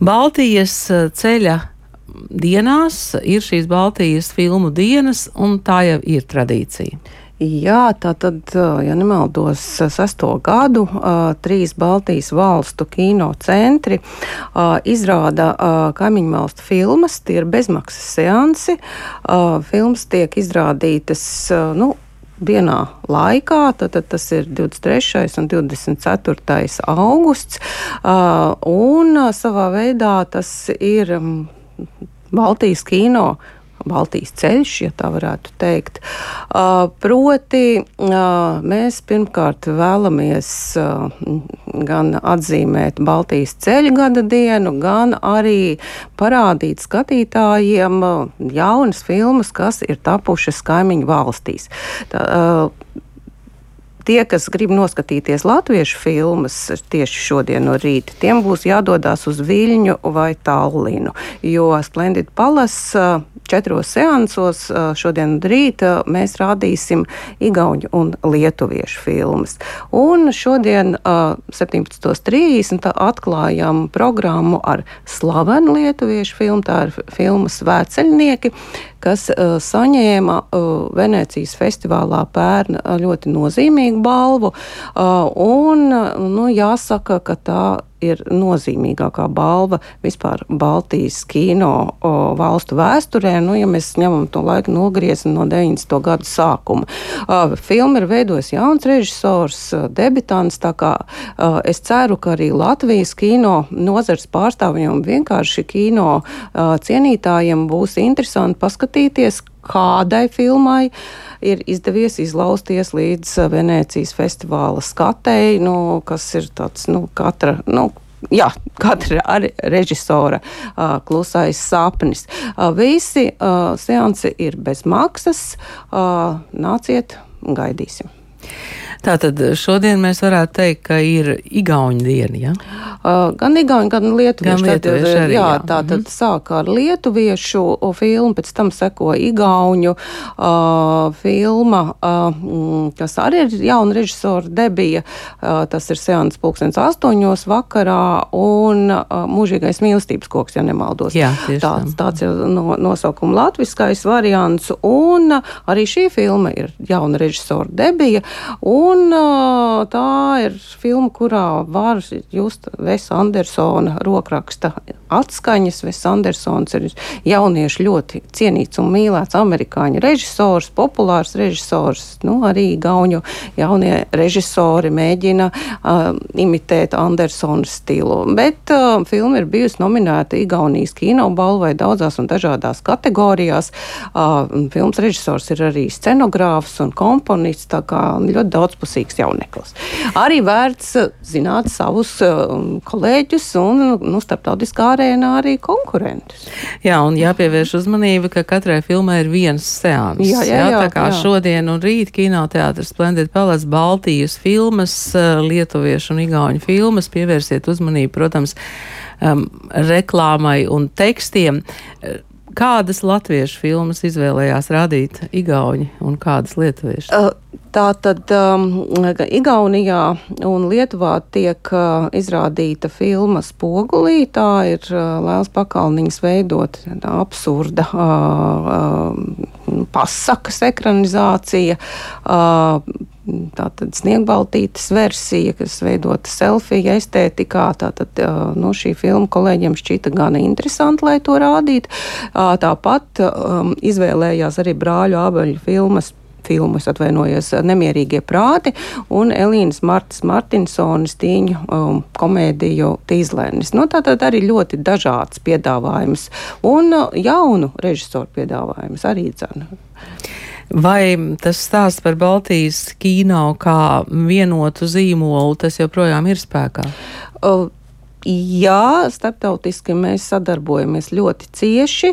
Baltijas ceļa dienās ir šīs Baltijas filmu dienas, un tā jau ir tradīcija. Jā, tā tad, ja nemaldos, sesto gadu trīs Baltijas valstu kino centri izrāda kaimiņu valstu filmas. Tie ir bezmaksas seansi. Filmas tiek izrādītas. Nu, dienā laikā, tad, tad tas ir 23. un 24. augusts. Un savā veidā tas ir Baltijas kino Baltijas ceļš, ja tā varētu teikt. Proti, mēs pirmkārt vēlamies gan atzīmēt Baltijas ceļa gada dienu, gan arī parādīt skatītājiem jaunas filmas, kas ir tapušas kaimiņu valstīs. Tā, tie, kas grib noskatīties latviešu filmas tieši šodien no rīta, tiem būs jādodas uz Viļņu vai Tallinu, jo Splendid Palace četros seansos šodien rīt mēs rādīsim igauņu un lietuviešu filmas. Un šodien 17.30 atklājam programmu ar slavenu lietuviešu filmu. Tā ir filma Svētceļnieki, kas uh, saņēma uh, Venecijas festivālā pērn ļoti nozīmīgu balvu. Uh, un, nu, jāsaka, ka tā ir nozīmīgākā balva vispār Baltijas kino o, valstu vēsturē, nu, ja mēs ņemam to laiku nogriezni no 90. gadu sākuma. Uh, filmu ir veidojis jauns režisors, debitants, tā kā uh, es ceru, ka arī Latvijas kino nozars pārstāvjiem vienkārši kino uh, cienītājiem būs interesanti paskatīties, kādai filmai ir izdevies izlausties līdz Venecijas festivāla skatei, nu, kas ir tāds, nu, katra, nu, jā, katra režisora uh, klusais sapnis. Uh, visi uh, seansi ir bez maksas. Uh, nāciet, gaidīsim! Tātad šodien mēs varētu teikt, ka ir Igaunija diena. Ja? Uh, gan Igaunija, gan Lietuviešu. Gan lietuviešu tad, arī, jā, jā. tā tad mm -hmm. sāk ar Lietuviešu filmu, pēc tam seko Igauņu uh, filma, uh, kas arī ir jauna režisora debija. Uh, tas ir Seans pulkstens astoņos vakarā un uh, mūžīgais mīlestības koks, ja nemaldos. Jā, tāds, tāds ir no, nosaukuma latviskais variants. Un uh, arī šī filma ir jauna režisora debija. Un Un tā ir filma, kurā var just Vesa Andersona rokraksta atskaņas. Vesa Andersons ir jauniešu ļoti cienīts un mīlēts amerikāņu režisors, populārs režisors. Nu, arī Gauņu jaunie režisori mēģina uh, imitēt Andersona stilu. Bet uh, filma ir bijusi nominēta Igaunijas kinobalvai daudzās un dažādās kategorijās. Uh, filmas režisors ir arī scenogrāfs un komponists, tā kā ļoti daudz daudzpusīgs jauneklis. Arī vērts eh, zināt savus eh, kolēģus un nu, starptautiskā arēnā arī konkurentus. Jā, un jāpievērš uzmanība, ka katrai filmai ir viens seans. Jā, jā, jā, jā tā kā jā. šodien un rīt kinoteātris Splendid Palace Baltijas filmas, eh, lietuviešu un igauņu filmas pievērsiet uzmanību, protams, um, reklāmai un tekstiem. Kādas latviešu filmas izvēlējās rādīt Igauni un kādas lietuviešu? Uh, tā tad um, Igaunijā un Lietuvā tiek uh, izrādīta filma Spogulī. Tā ir uh, Lēls Pakalniņas veidot absurda uh, uh, pasakas ekranizācija. Uh, tātad sniegbaltītes versija, kas veidota selfija estētikā. Tātad no šī filma kolēģiem šķita gan interesanti, lai to rādītu. Tāpat um, izvēlējās arī brāļu abeļu filmas filmu, es atvainojos, Nemierīgie prāti un Elīnas Martas Martinsonas tīņu um, komēdiju Tīzlēnis. Nu, tātad arī ļoti dažāds piedāvājums un uh, jaunu režisoru piedāvājums arī dzana. Vai tas stāsts par Baltijas kino kā vienotu zīmolu, tas joprojām ir spēkā? Uh, Jā, starptautiski mēs sadarbojamies ļoti cieši.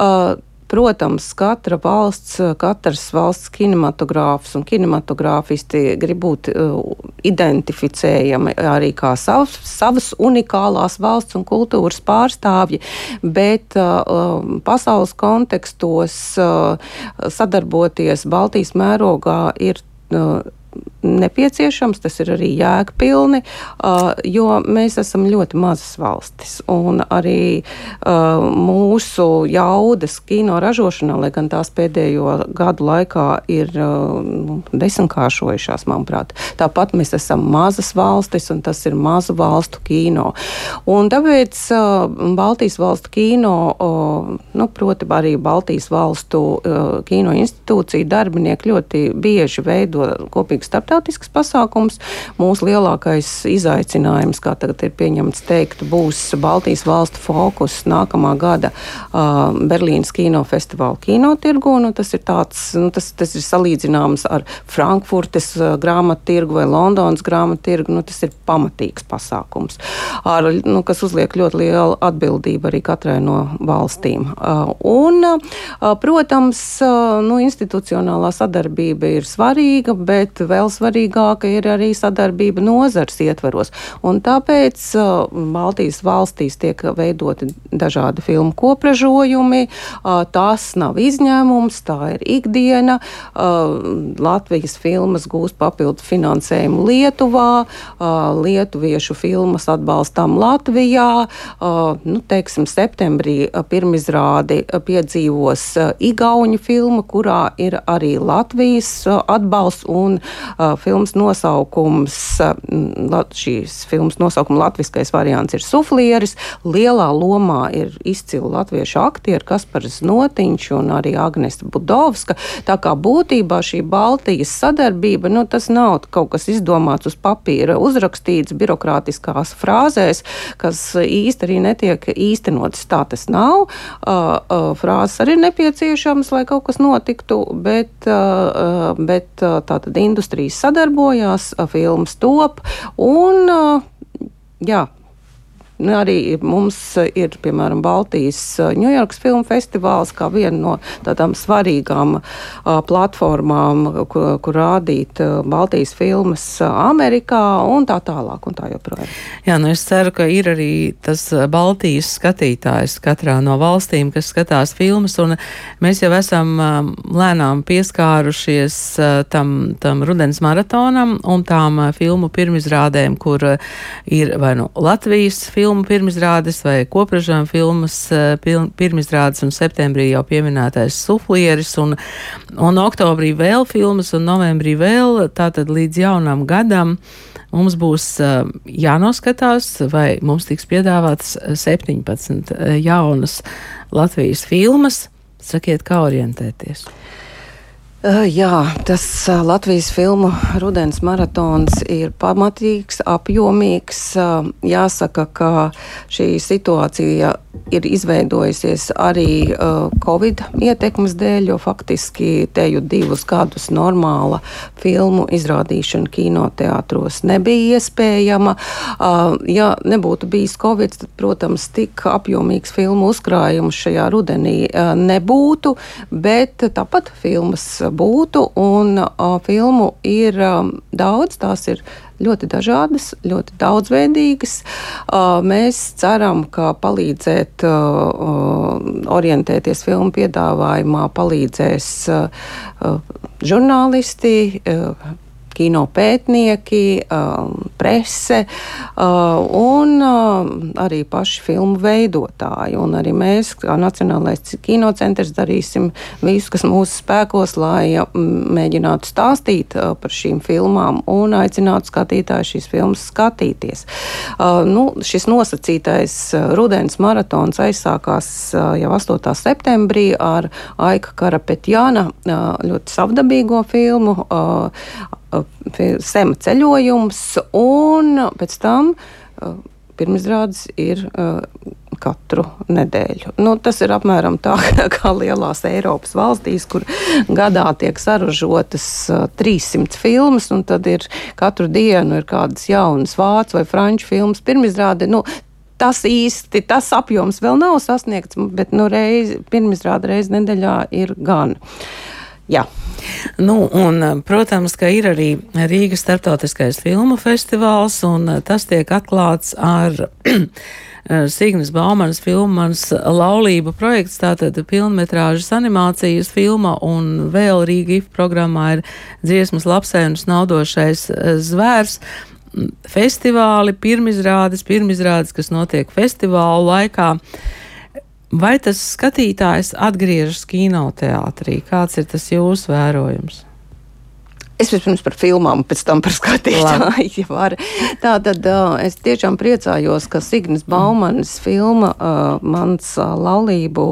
Uh, Protams, katra valsts, katrs valsts kinematogrāfs un kinematogrāfisti grib būt uh, identificējami arī kā savs, savas unikālās valsts un kultūras pārstāvji, bet uh, um, pasaules kontekstos sadarboties Baltijas mērogā ir nepieciešams, tas ir arī jēgpilni, uh, jo mēs esam ļoti mazas valstis. Un arī uh, mūsu jaudas kino ražošanā, lai gan tās pēdējo gadu laikā ir uh, desmitkāršojušās, manuprāt. Tāpat mēs esam mazas valstis, un tas ir mazu valstu kino. Un tāpēc Baltijas valstu kino, nu, proti, arī Baltijas valstu kino institūcija darbinieki ļoti bieži veido kopīgas starp starptautisks pasākums. Mūsu lielākais izaicinājums, kā tagad ir pieņemts teikt, būs Baltijas valstu fokus nākamā gada uh, Berlīnas kinofestivāla kinotirgu. Nu, tas, ir tāds, nu, tas, tas ir salīdzināms ar Frankfurtes uh, grāmatu tirgu vai Londonas grāmatu tirgu. Nu, tas ir pamatīgs pasākums, ar, nu, kas uzliek ļoti lielu atbildību arī katrai no valstīm. Uh, un, uh, protams, uh, nu, institucionālā sadarbība ir svarīga, bet vēl svarīgāka ir arī sadarbība nozars ietveros. Un tāpēc uh, Baltijas valstīs tiek veidoti dažādi filmu kopražojumi. Uh, tas nav izņēmums, tā ir ikdiena. Uh, Latvijas filmas gūst papildu finansējumu Lietuvā, lietuviešu filmas atbalstām Latvijā. Nu, teiksim, septembrī pirmizrādi piedzīvos Igauņu filma, kurā ir arī Latvijas atbalsts un filmas nosaukums, šīs filmas nosaukuma latviskais variants ir suflieris. Lielā lomā ir izcili latviešu aktieri Kaspars Notiņš un arī Agnesta Budovska. Tā kā būtībā šī Baltijas sadarbība, nu, tas nav kaut kas izdomāts uz papīra, uzrakstīts birokrātiskās frāzēs, kas īsti arī netiek īstenotas. Tā tas nav. Uh, uh, frāzes arī ir nepieciešamas, lai kaut kas notiktu, bet, uh, bet tātad industrijas sadarbojās, filmas top un jā, arī mums ir, piemēram, Baltijas Ņujorkas filmu festivāls, kā viena no tādām svarīgām uh, platformām, kur, kur rādīt uh, Baltijas filmas Amerikā un tā tālāk un tā joprojām. Jā, nu es ceru, ka ir arī tas Baltijas skatītājs katrā no valstīm, kas skatās filmas, un mēs jau esam uh, lēnām pieskārušies tam, tam rudens maratonam un tām filmu pirmizrādēm, kur ir vai nu Latvijas filmu, filmu pirmizrādes vai kopražām filmas eh, pirmizrādes un septembrī jau pieminētais suflieris un, un oktobrī vēl filmas un novembrī vēl, tātad līdz jaunam gadam mums būs uh, jānoskatās, vai mums tiks piedāvātas 17 eh, jaunas Latvijas filmas. Sakiet, kā orientēties? Jā, tas Latvijas filmu rudens maratons ir pamatīgs, apjomīgs. Jāsaka, ka šī situācija ir izveidojusies arī Covid ietekmes dēļ, jo faktiski te jau divus gadus normāla filmu izrādīšana kinoteātros nebija iespējama. Ja nebūtu bijis Covid, tad, protams, tik apjomīgs filmu uzkrājums šajā rudenī nebūtu, bet tāpat filmas būtu, un uh, filmu ir um, daudz, tās ir ļoti dažādas, ļoti daudzveidīgas. Mēs ceram, ka palīdzēt orientēties filmu piedāvājumā palīdzēs žurnālisti kino pētnieki, um, prese uh, un uh, arī paši filmu veidotāji. Un arī mēs, kā Nacionālais kinocentrs, darīsim visu, kas mūsu spēkos, lai mēģinātu stāstīt uh, par šīm filmām un aicinātu skatītājus šīs filmas skatīties. Nu, šis nosacītais rudens maratons aizsākās jau 8. septembrī ar Aika Karapetjāna ļoti savdabīgo filmu sema ceļojums, un pēc tam pirmizrādes ir katru nedēļu. Nu, tas ir apmēram tā kā lielās Eiropas valstīs, kur gadā tiek saražotas 300 filmas, un tad ir katru dienu ir kādas jaunas vācu vai franču filmas. Pirmizrāde, nu, tas īsti tas apjoms vēl nav sasniegts, bet nu, reiz, pirmizrāde reizi nedēļā ir gan. Jā. Nu, un, protams, ka ir arī Rīgas starptautiskais filmu festivāls, un tas tiek atklāts ar Signas Baumanas filma Mans laulība projekts, tātad pilnmetrāžas animācijas filma un vēl Rīga IF programmā ir dziesmas lapsē un snaudošais zvērs festivāli, pirmizrādes, pirmizrādes, kas notiek festivālu laikā. Vai tas skatītājs atgriežas kinoteātrī? Kāds ir tas jūsu vērojums? Es vispirms par filmām, pēc tam par skatītāju. Ja tā tad es tiešām priecājos, ka Signis Baumanis filma Mans laulību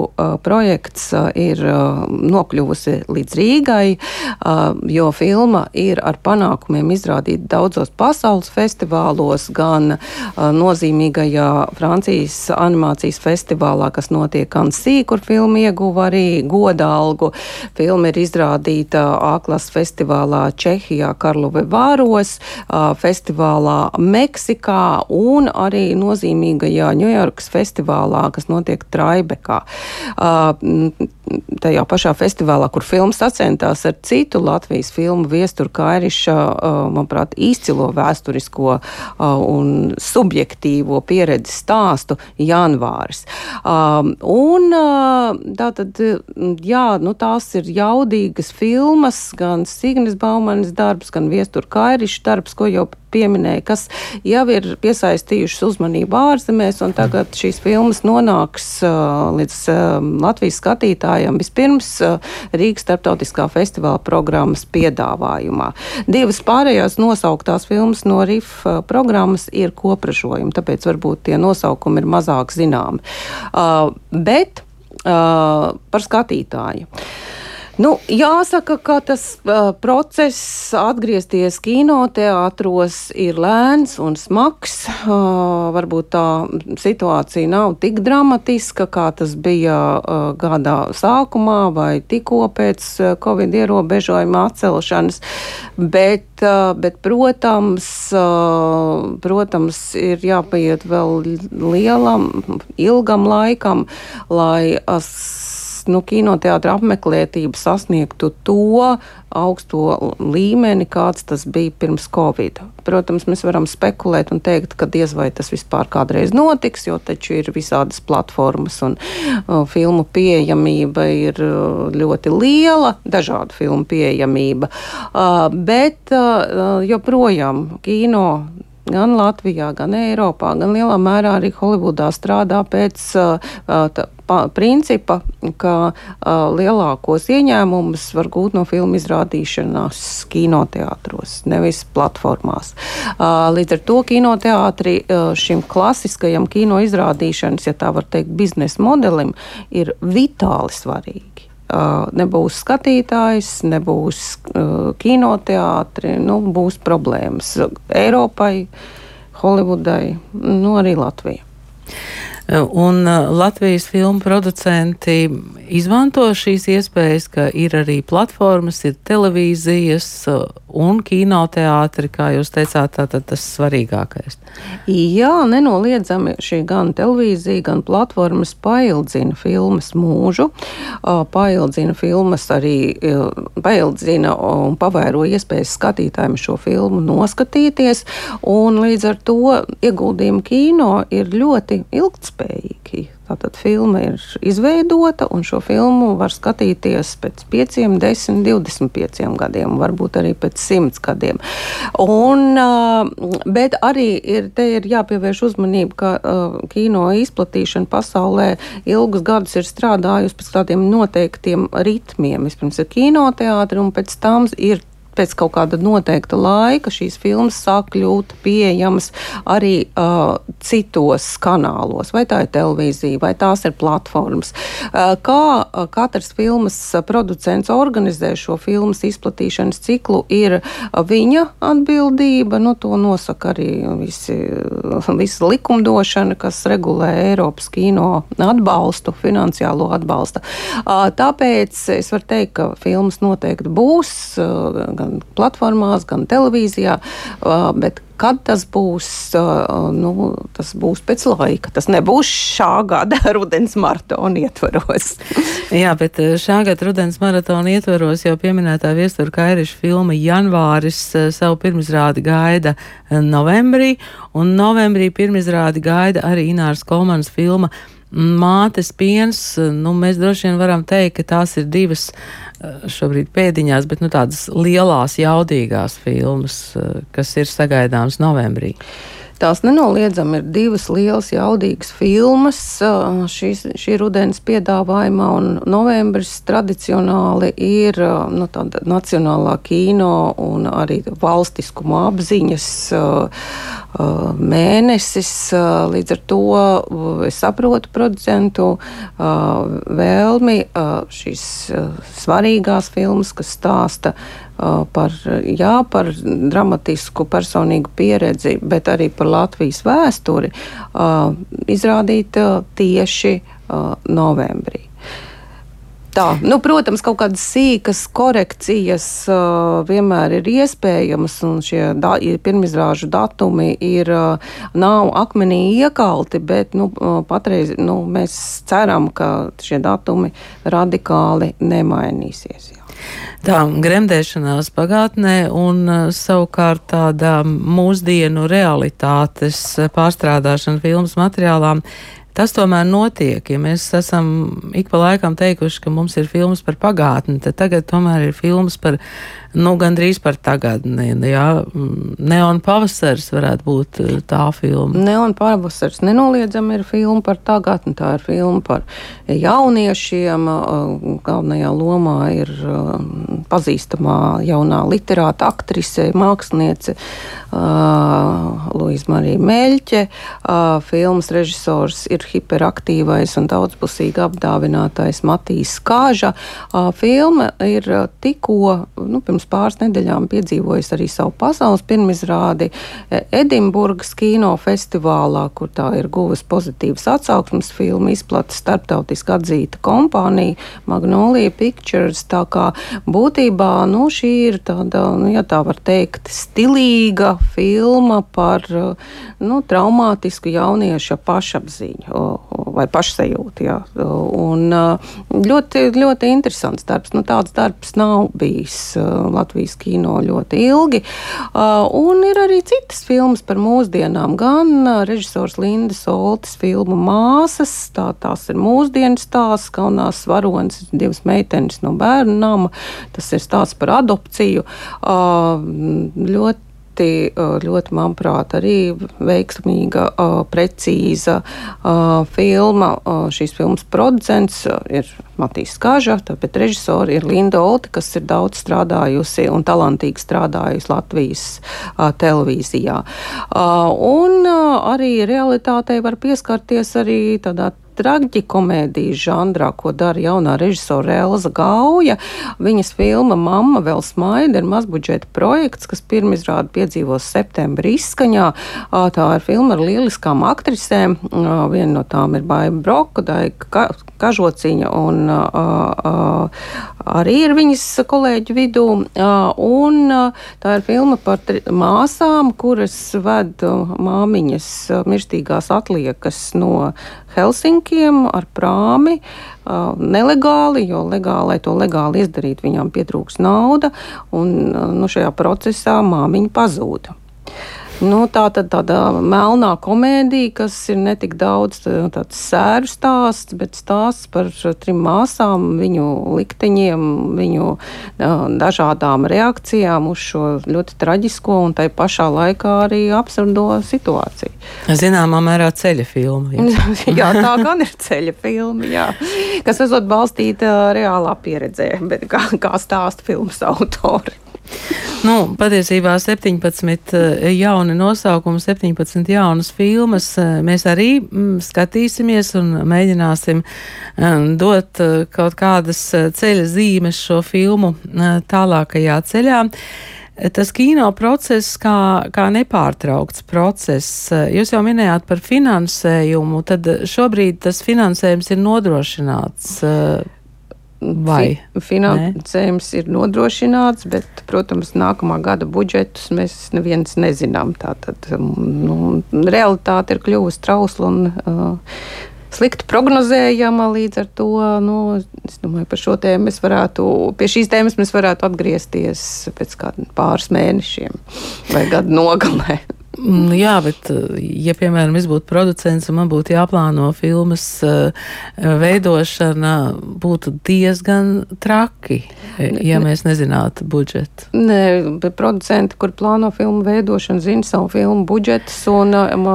projekts ir nokļuvusi līdz Rīgai, jo filma ir ar panākumiem izrādīta daudzos pasaules festivālos, gan nozīmīgajā Francijas animācijas festivālā, kas notiek Ansī, kur filma ieguva arī godalgu. Filma ir izrādīta A-klases festivālā Čehijā, Karlove Vāros, festivālā Meksikā un arī nozīmīgajā Ņujorkas festivālā, kas notiek Traibekā. Tajā pašā festivālā, kur filmas sacentās ar citu Latvijas filmu viesturu Kairiša, manuprāt, izcilo vēsturisko un subjektīvo pieredzi stāstu janvāris. Un tātad, jā, nu tās ir jaudīgas filmas, gan Signis Bauma Baumanis darbs, gan Viestura Kairiša darbs, ko jau pieminēja, kas jau ir piesaistījušas uzmanību ārzemēs, un tagad šīs filmas nonāks uh, līdz uh, Latvijas skatītājiem vispirms uh, Rīgas starptautiskā festivāla programmas piedāvājumā. Divas pārējās nosauktās filmas no RIF programmas ir kopražojumi, tāpēc varbūt tie nosaukumi ir mazāk zināmi. Bet par skatītāju. Nu, jāsaka, ka tas uh, process atgriezties kinoteātros ir lēns un smags. Uh, varbūt tā situācija nav tik dramatiska, kā tas bija uh, gada sākumā vai tikko pēc uh, Covid ierobežojuma atcelšanas. Bet, uh, bet protams, uh, protams, ir jāpaiet vēl lielam, ilgam laikam, lai uh, nu, kinoteātra apmeklētība sasniegtu to augsto līmeni, kāds tas bija pirms Covid. Protams, mēs varam spekulēt un teikt, ka diez vai tas vispār kādreiz notiks, jo taču ir visādas platformas un uh, filmu pieejamība ir uh, ļoti liela, dažādu filmu pieejamība. Uh, bet uh, joprojām kino gan Latvijā, gan Eiropā, gan lielā mērā arī Holivudā strādā pēc uh, tā, pa, principa, ka uh, lielākos ieņēmumus var gūt no filmu izrādīšanās kinoteātros, nevis platformās. Uh, līdz ar to kinoteātri uh, šim klasiskajam kino izrādīšanas, ja tā var teikt, biznesa modelim ir vitāli svarīgi. Nebūs skatītājs, nebūs kinoteātri, nu, būs problēmas Eiropai, Holivudai, nu, arī Latvijai. Un Latvijas filmu producenti izmanto šīs iespējas, ka ir arī platformas, ir televīzijas un kinoteātri, kā jūs teicāt, tātad tas svarīgākais. Jā, nenoliedzami šī gan televīzija, gan platformas paildzina filmas mūžu, paildzina filmas arī, paildzina un pavēro iespējas skatītājiem šo filmu noskatīties, un līdz ar to ieguldījumi kino ir ļoti ilgtspējīgi. Tātad filma ir izveidota, un šo filmu var skatīties pēc 5, 10, 25 gadiem, varbūt arī pēc 100 gadiem. Un, bet arī ir, ir jāpievērš uzmanība, ka kino izplatīšana pasaulē ilgus gadus ir strādājusi pēc tādiem noteiktiem ritmiem. Vispirms ir kinoteātri, un pēc tam ir pēc kaut kāda noteikta laika šīs filmas sāk kļūt pieejamas arī uh, citos kanālos, vai tā ir televīzija, vai tās ir platformas. Uh, kā uh, katrs filmas producents organizē šo filmas izplatīšanas ciklu, ir uh, viņa atbildība. Nu, to nosaka arī visi, visa likumdošana, kas regulē Eiropas kino atbalstu, finansiālo atbalstu. Uh, tāpēc es varu teikt, ka filmas noteikti būs. Uh, gan platformās, gan televīzijā, bet Kad tas būs, nu, tas būs pēc laika. Tas nebūs šā gada rudens maratona ietvaros. Jā, bet šā gada rudens maratona ietvaros jau pieminētā viestura Kairiša filma Janvāris savu pirmizrādi gaida novembrī, un novembrī pirmizrādi gaida arī Ināras Kolmanas filma Mātes piens. Nu, mēs droši vien varam teikt, ka tās ir divas Eh, šobrīd pēdiņās, bet nu, tādas lielās, jaudīgās filmas, eh, kas ir sagaidāmas novembrī. Tās nenoliedzami ir divas lielas, jaudīgas filmas šīs, šī rudens piedāvājumā, un novembris tradicionāli ir nu, tāda nacionālā kino un arī valstiskuma apziņas mēnesis. Līdz ar to es saprotu producentu vēlmi šīs svarīgās filmas, kas stāsta par, jā, par dramatisku personīgu pieredzi, bet arī par Latvijas vēsturi, izrādīt tieši novembrī tā. Nu, protams, kaut kādas sīkas korekcijas uh, vienmēr ir iespējamas, un šie da pirmizrāžu datumi ir, uh, nav akmenī iekalti, bet nu, uh, patreiz nu, mēs ceram, ka šie datumi radikāli nemainīsies. Jā. Tā gremdēšanās pagātnē un uh, savukārt tāda mūsdienu realitātes pārstrādāšana filmas materiālām Tas tomēr notiek. Ja mēs esam ik pa laikam teikuši, ka mums ir filmas par pagātni, tad tagad tomēr ir filmas par nu, gandrīz par tagadni. Jā, mm, Neon pavasars varētu būt eh, tā filma. Neon pavasars nenoliedzami ir filma par tagadni, tā ir filma par jauniešiem. Eh, galvenajā lomā ir eh, pazīstamā jaunā literāta aktrise, māksliniece Luisa Marija Meļķe. Filmas režisors ir hiperaktīvais un daudzpusīgi apdāvinātais Matīs Kāža. Filma ir tikko, nu, pirms pirms pāris nedēļām piedzīvojis arī savu pasaules pirmizrādi e, Edinburgas kino festivālā, kur tā ir guvusi pozitīvas atsauksmes filmu, izplata starptautiski atzīta kompānija Magnolia Pictures. Tā kā būtībā nu, šī ir tāda, nu, ja tā var teikt, stilīga filma par nu, traumātisku jaunieša pašapziņu vai pašsajūtu. Jā. Un ļoti, ļoti interesants darbs. Nu, tāds darbs nav bijis Latvijas kino ļoti ilgi. Uh, un ir arī citas filmas par mūsdienām. Gan uh, režisors Lindas Oltes filmu Māsas, tā, tās ir mūsdienu stāsts, Kaunās varonis, divas meitenes no bērnu nama. Tas ir stāsts par adopciju. Uh, ļoti ļoti, ļoti manuprāt, arī veiksmīga, precīza filma. Šīs filmas producents ir Matīs Kāža, tāpēc režisori ir Linda Olti, kas ir daudz strādājusi un talantīgi strādājusi Latvijas televīzijā. Un arī realitātei var pieskarties arī tādā traģikomēdijas žanrā, ko dara jaunā režisora Elza Gauja. Viņas filma Mama vēl smaida ir mazbudžeta projekts, kas pirmizrādi piedzīvos septembrī izskaņā. Tā ir filma ar lieliskām aktrisēm. Viena no tām ir Baiba Broka, Daika Kažociņa un arī ir viņas kolēģu vidū. Un tā ir filma par māsām, kuras ved māmiņas mirstīgās atliekas no Helsinkiem ar prāmi. Nelegāli, jo legāli, lai to legāli izdarītu, viņām pietrūks nauda, un nu, šajā procesā māmiņa pazūda. Nu, tā tad tāda melnā komēdija, kas ir ne tik daudz tāds sēru stāsts, bet stāsts par trim māsām, viņu likteņiem, viņu dažādām reakcijām uz šo ļoti traģisko un tai pašā laikā arī absurdo situāciju. Zināmā mērā ceļa filma. Jā, tā gan ir ceļa filma, jā, kas esot balstīta reālā pieredzē, bet kā, kā stāsta filmas autori. Nu, patiesībā 17 eh, jauni nosaukumi, 17 jaunas filmas. Eh, mēs arī mm, skatīsimies un mēģināsim eh, dot kaut kādas ceļa zīmes šo filmu tālākajā ceļā. Tas kino process kā, kā nepārtraukts process. Jūs jau minējāt par finansējumu, tad šobrīd tas finansējums ir nodrošināts Vai? Fi finansējums Nē. ir nodrošināts, bet, protams, nākamā gada budžetus mēs neviens nezinām. Tātad nu, realitāte ir kļuvusi trausla un uh, slikti prognozējama. Līdz ar to nu, es domāju, par šo tēmu mēs varētu, pie šīs tēmas mēs varētu atgriezties pēc kādiem pāris mēnešiem vai gadu nogalē. Mm, jā, bet, eh, ja, piemēram, es būtu producents un man būtu jāplāno filmas uh, veidošana, būtu diezgan traki, ja mēs nezinātu budžetu. Nē, bet producenti, kur plāno filmu veidošanu, zina savu filmu budžetus, un um,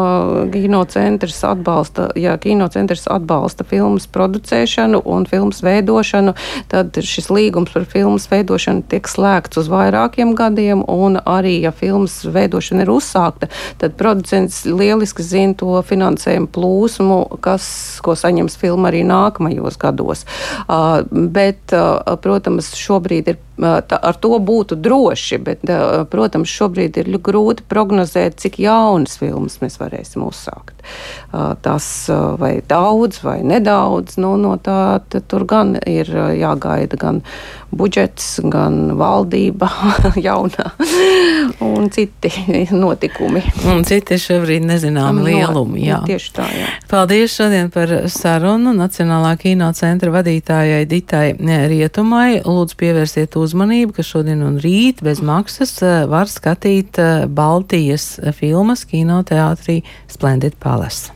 kinocentrs atbalsta, ja kinocentrs atbalsta filmas producēšanu un filmas veidošanu, tad šis līgums par filmas veidošanu tiek slēgts uz vairākiem gadiem, un arī, ja filmas veidošana ir uzsākta, tad producents lieliski zina to finansējumu plūsmu, kas, ko saņems filma arī nākamajos gados. Uh, bet, uh, protams, šobrīd ir tā, ar to būtu droši, bet, protams, šobrīd ir grūti prognozēt, cik jaunas filmas mēs varēsim uzsākt. Tas vai daudz vai nedaudz, nu, no tā tur gan ir jāgaida gan budžets, gan valdība jaunā un citi notikumi. Un citi šobrīd nezināmi lielumi. Jā. Tieši tā, jā. Paldies šodien par sarunu Nacionālā kino centra vadītājai Ditai Rietumai. Lūdzu pievērsiet uzmanību, ka šodien un rīt bez maksas eh, var skatīt eh, Baltijas filmas kinoteātrī Splendid Palace.